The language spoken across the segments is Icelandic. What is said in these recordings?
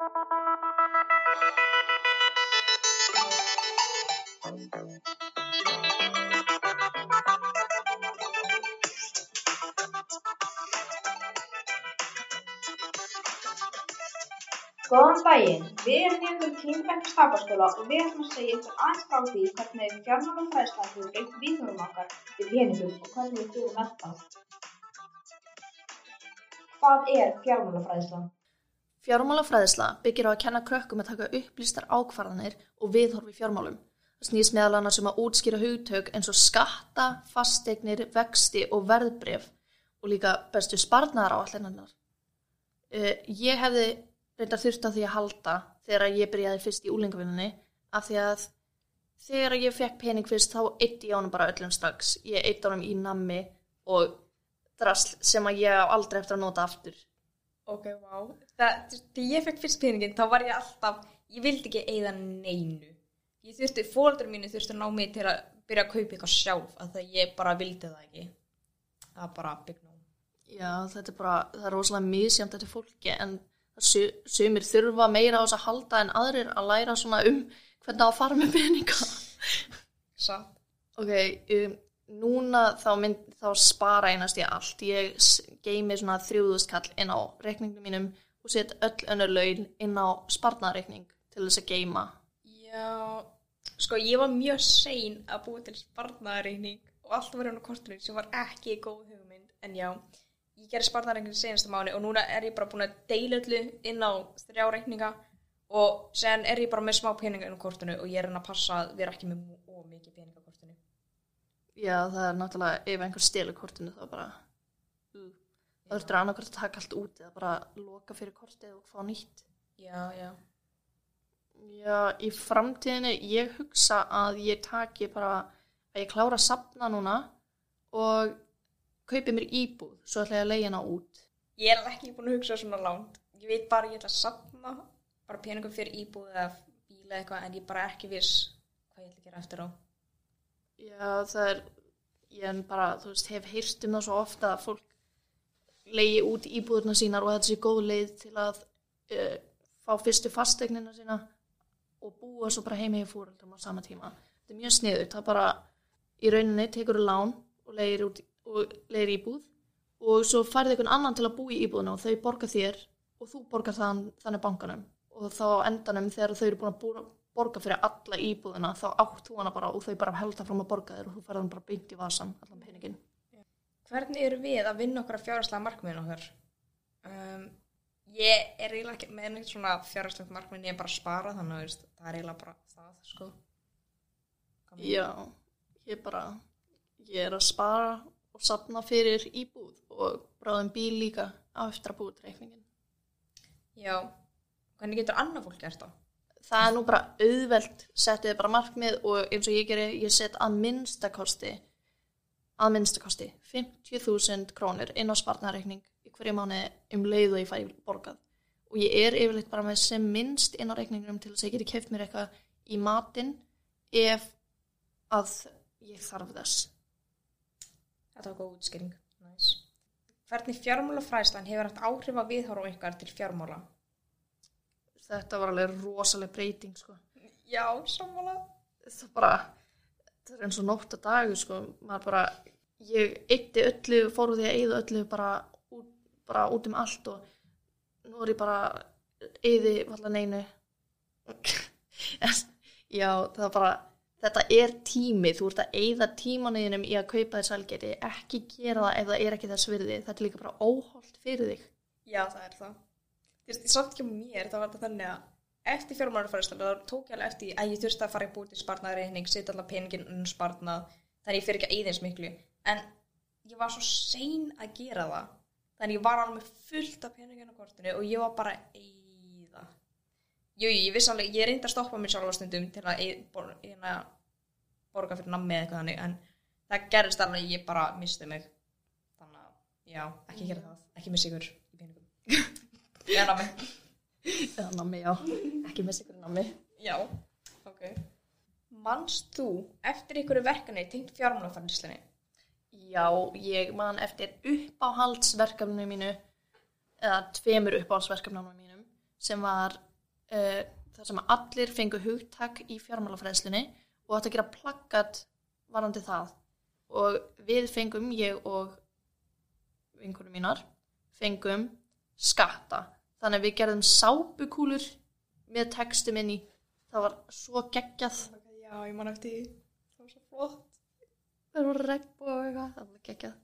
Góðan daginn, við erum nefndur Klingberg Stafaskóla og við ætlum að segja ykkur aðeins frá því hvernig fjármálafræðsla hefur breytt viðhorfum okkar til peningum og hvernig við fyrir með það. Hvað er fjármálafræðsla? Fjármálafræðisla byggir á að kenna krökkum að taka upplýstar ákvarðanir og viðhorfi fjármálum. Það snýst meðal annars um að útskýra hugtök eins og skatta, fasteignir, vexti og verðbref og líka bestu sparnar á allinannar. Uh, ég hefði reyndar þurft á því að halda þegar ég byrjaði fyrst í úlingavinnunni af því að þegar ég fekk pening fyrst þá eitt ég ánum bara öllum strax. Ég eitt ánum í nammi og drasl sem að ég á aldrei eftir að nota aftur. Ok, vá. Það, þegar ég fekk fyrst peningin, þá var ég alltaf, ég vildi ekki eigða neinu. Ég þurfti, fóldur mínu þurfti að ná mig til að byrja að kaupa eitthvað sjálf, að það ég bara vildi það ekki. Það var bara no. Já, þetta er bara, það er rosalega misjæmt þetta fólki en su- sumir þurfa meira á þess að halda en aðrir að læra svona um hvernig á að fara með peninga. Satt. Ok, um, núna þá, mynd, þá spara einast ég allt. Ég geymi svona þrjúðustkall inn á reikningum mínum og set öll önnur laun inn á sparnareikning til þess að geyma. Já, sko ég var mjög sein að búa til sparnaðarreikning og allt var hérna á kortinu sem var ekki góð hugmynd, en já, ég gerði sparnaðarreikning senasta mánu og núna er ég bara búin að deila öllu inn á þrjá reikninga og sen er ég bara með smá peninga inn á kortinu og ég er hann að passa að vera ekki með ó mikið peninga á kortinu. Já, það er náttúrulega ef einhver stelur kortinu þá bara uh, það þurftur annarkvært að taka allt út eða bara loka fyrir kortið og fá nýtt. Já, já. Já, í framtíðinu ég hugsa að ég taki bara að ég klára að sapna núna og kaupi mér íbúð svo ætla ég að leiða hana út. Ég er ekki búin að hugsa svona langt. Ég veit bara ég ætla að sapna bara peningum fyrir íbúð eða bíla eitthvað en ég er bara ekki viss hvað ég ætla að gera eftir á. Já, það er, ég bara, veist, hef heyrt um það svo ofta að fólk leiði út íbúðurna sínar og þetta sé góð leið til að uh, fá fyrstu fasteignina sína og búa svo bara heima í fóröldum á sama tíma. Þetta er mjög sniðut, það bara í rauninni tekur lán og leiðir, út, og leiðir íbúð og svo færði einhvern annan til að búa í íbúðuna og þau borga þér og þú borgar þann, þannig bankanum og þá endanum þegar þau eru búin að búa, borga fyrir alla íbúðina þá átt þú hana bara og þau bara held fram að borga þér og þú færði hann bara beint í vasan allan peningin. Hvernig eru við að vinna okkar fjárhagslega markmiðin okkar? Um, ég er eiginlega ekki með neitt svona fjárhagslegt markmið ég er bara að spara þannig að það er eiginlega bara það sko. Með- Já, ég bara, ég er að spara og sapna fyrir íbúð og bráðum bíl líka á eftir að búið til reikningin. Já, hvernig getur annað fólk gert það? Það er nú bara auðvelt, settið bara markmið og eins og ég geri, ég set að minnstakosti, að minnstakosti 50.000 krónur inn á spartnareikning í hverju mánu um leið og ég fæ borgað. Og ég er yfirleitt bara með sem minnst inn á reikningnum til þess að ég geti keft mér eitthvað í matinn ef að ég þarf þess. Þetta var góð útskýring. Nice. Hvernig fjármálafræðslan hefur haft áhrif að viðhóra ykkar til fjármála? Þetta var alveg rosaleg breyting, sko. Já, sammála. Það bara, það er eins og nótt að dagu, sko. Maður bara, ég eitti öllu, fór úr því að eyða öllu bara út, bara út um allt og nú er ég bara eyði allan einu. Já, það er bara, þetta er tími. Þú ert að eyða tímanuðinum í að kaupa þér sælgeti. Ekki gera það ef það er ekki þess virði. Þetta er líka bara óholt fyrir þig. Já, það er það. Veist, samt ekki mér, það var þetta þannig að eftir fjármálafræðslan, þá tók ég alveg eftir að ég þurfti að fara í búið til sparnaðarreikning, setja allar peningin um sparnað, þannig ég fyrir ekki að eyða eins miklu. En ég var svo sein að gera það, þannig ég var alveg með fullt af peningin á kortinu og ég var bara að eyða. Jú, jú, ég viss alveg, ég reyndi að stoppa mér sjálf á stundum til að bor, hérna, borga fyrir nammi eða eitthvað þannig, en það gerist alveg ég bara misti mig. Þannig að, já, ekki gera það, ekki missa ykkur í peningum. Já, nammi. Eða nammi, já. Ekki með sikur nammi. Já, ok. Manst þú eftir ykkur verkefni tengt fjármálafærdislinni? Já, ég man eftir uppáhaldsverkefninu mínu eða tveimur uppáhaldsverkefninu mínum sem var uh, þar sem allir fengu hugtak í fjármálafræðslunni og að gera plaggat varandi það og við fengum, ég og vinkunum mínar, fengum skatta. Þannig að við gerðum sápukúlur með textum inn í. Það var svo geggjað. Já, ég man eftir því. Það var svo flott. Það var regnbúið og eitthvað. Það var geggjað.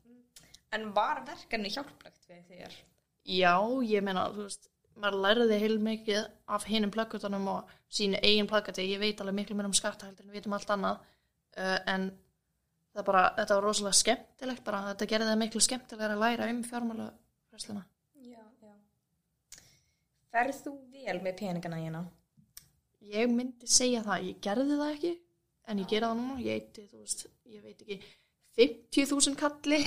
En var verkefni hjálplegt við þér? Já, ég meina, þú veist, maður læriði heil mikið af hinum plaggutunum og sínu eigin plaggati. Ég veit alveg miklu mér um skattahældir en við veitum allt annað. Uh, en það bara, þetta var rosalega skemmtilegt bara. Þetta gerði það miklu skemmtilega að læra um fjármálafræðsluna. Ferð þú vel með peningana hérna? Ég myndi segja það, ég gerði það ekki en ég gera það núna, ég eiti, þú veist, ég veit ekki 50.000 kalli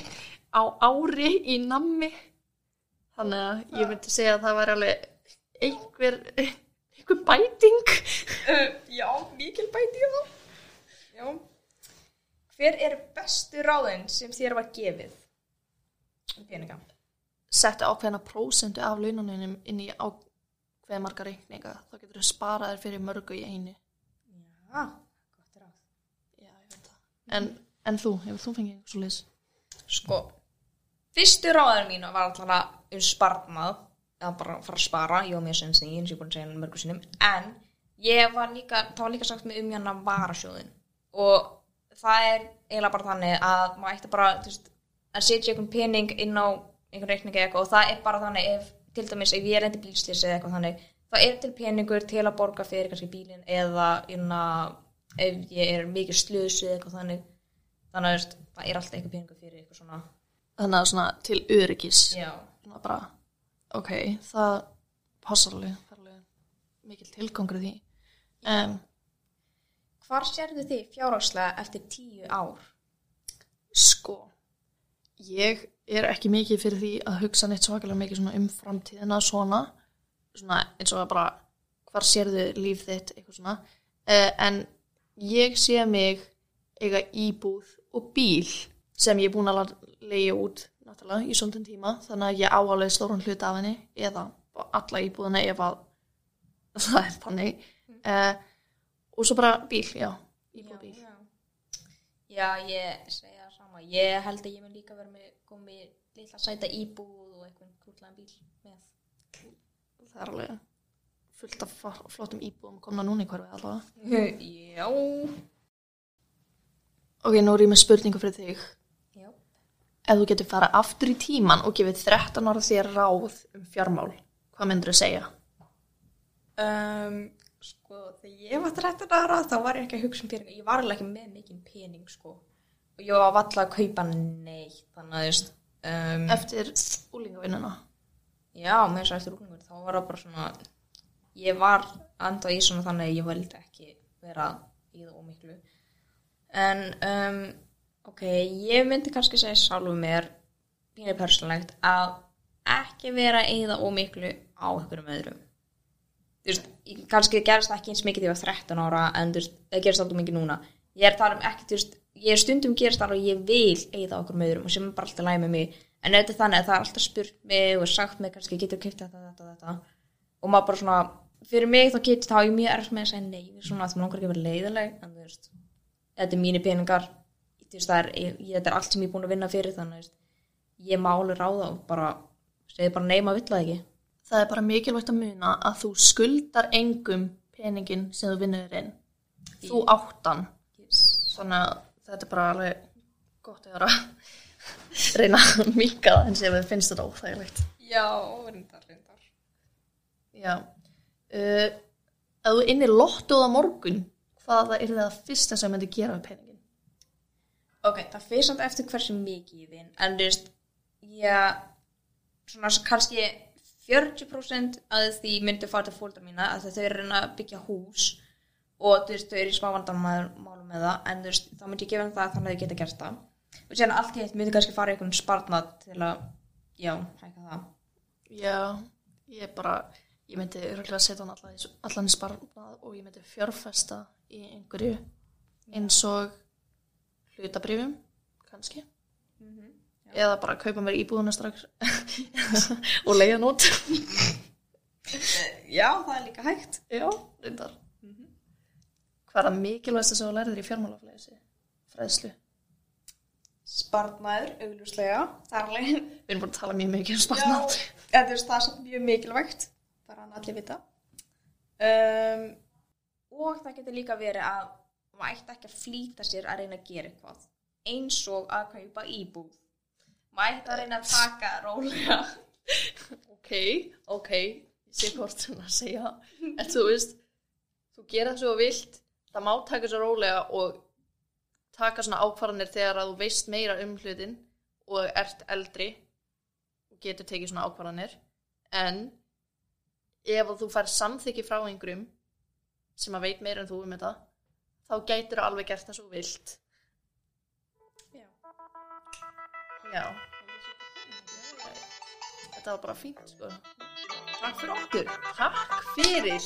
á ári í nammi þannig að ég myndi segja að það var alveg einhver, einhver bæting Uh, já, mikil bæti ég þá. Já. Hver er bestu ráðin sem þér var gefið? Um peninga. settu ákveðna prósentu af laununum inn í ákveð marga reikninga þá getur þú sparaðir fyrir mörgu í einu Já, gott ráð. Já, ég veit það En, en þú, hefur þú fengið eitthvað svo leys? Sko, fyrstu ráðin mín var alltaf um sparnað, eða bara að fara að spara, ég var mjög sensin í, eins og ég búin að segja mörgur sinnum, en ég var líka, það var líka sagt með um hérna varasjóðin og það er eiginlega bara þannig að maður ætti bara, þú veist, að setja einhvern pening inn á einhvern reikningi eitthvað og það er bara þannig ef, til dæmis, ef ég reyndir bílslis eða eitthvað þannig, það er til peningur til að borga fyrir kannski bílinn eða inna, ef ég er mikið slösu eða eitthvað þannig, þannig að það er alltaf eitthvað peningur fyrir eitthvað svona. Þannig að svona til öryggis. Já, bara, ok, það passar alveg, er mikil tilgangur því. En Hvar sérðu þið fjárhagslega eftir tíu ár? sko ég er ekki mikið fyrir því að hugsa neitt svakalega mikið um framtíðina svona, svona eins og bara hvar sérðu líf þitt uh, en ég sé mig eiga íbúð og bíl sem ég er búin að leiða út náttúrulega í svolítinn tíma þannig að ég áhálega stóran hluta af henni eða alla íbúðina ef að það er þannig. Uh, og svo bara bíl, já íbúð bíl já. já, ég segja það sama. Ég held að ég mun líka vera með komið litla sæta íbúð og eitthvað krútlaðan bíl með. það er alveg fullt af flottum íbúðum komna núna í hverfi allavega já. ok, nú er ég með spurningu fyrir þig Já. ef þú getur fara aftur í tíman og gefið 13 ára þér ráð um fjármál hvað myndur þú segja? Um, sko, þegar ég var 13 ára þá var ég ekki að hugsa um pening. Ég var alveg ekki með mikinn pening, sko. Og ég var valla að kaupa neitt, þannig að, veist, um, eftir úlingavinnuna Já, með þess að eftir úrlingur þá var það bara svona ég var anda í svona þannig að ég vildi ekki vera í það ómiklu en um, ok, ég myndi kannski segja sjálfu mér pínu persónlegt að ekki vera í það ómiklu á einhverjum öðrum veist, kannski gerist það ekki eins mikið ég var 13 ára en veist, það gerist alltaf mikið núna. Ég er þar um ekki, þú veist, ég er stundum gerist þar og ég vil eigða okkur með öðrum og sem er bara alltaf læg með mig. En er þannig að það er alltaf spurt mig og sagt mig kannski getur keipt þetta, þetta, þetta og maður bara svona, fyrir mig þá getur þá ég mjög erft með að segja nei, svona að það langar ekki að vera leiðileg en þú veist, þetta er mínir peningar. Veist, er, ég, þetta er allt sem ég er búin að vinna fyrir þannig, ég má alveg ráða og bara, segði bara nei, maður vill það ekki það er bara mikilvægt að muna að þú skuldar engum peningin sem þú vinnur inn. Þú áttan. Yes. þannig að þetta er bara alveg gott að vera reyna að mika það en sem við finnst þetta óþægilegt. Já, reyndar, reyndar. Já. Uh, ef þú innir lottuð á morgun hvað er það fyrsta sem myndi gera við peningin Ok, það fyrir samt eftir hversu mikið ég vinn en þú veist, ég svona kannski 40% að því myndi fara til fólkdra mína að þau eru að byggja hús og þú veist, þau eru í smá vandamálum með það en þú veist, þá myndi ég gefa þeim það þannig að þau geta gert það. Og sérna allt í eitt myndi kannski fara í einhvern spartnað til að, já, hækka það. Já, ég bara ég myndi örgulega setja hann allan, í- sparnað og ég myndi fjárfesta í einhverju eins og hlutabrifum kannski eða bara kaupa mér íbúðuna strax og leiða nót Já, það er líka hægt. Já, reyndar. Hvað er það mikilvægst að þú lærðir í fjármálafræðislu? Fræðslu. Spartmaður, augljóslega. Alveg, Við erum búin að tala mjög mikið um já, eða þú veist, það er samt mjög mikilvægt. Það er hann allir vita. Um, og það getur líka verið að maður ætti ekki að flýta sér að reyna að gera eitthvað. Eins og að kaupa íbúð. Ætti að reyna að taka rólega. Ok, ok, ég sé hvort sem að segja. En þú veist, þú gera það svo vilt, það má taka svo rólega og taka svona ákvarðanir þegar að þú veist meira um hlutin og ert eldri og getur tekið svona ákvarðanir. En ef þú fær samþykki frá einhverjum sem að veit meira en þú um þetta, þá gætur þú alveg gert það svo vilt. Já. Þetta var bara fínt sko. Takk fyrir okkur. Takk fyrir.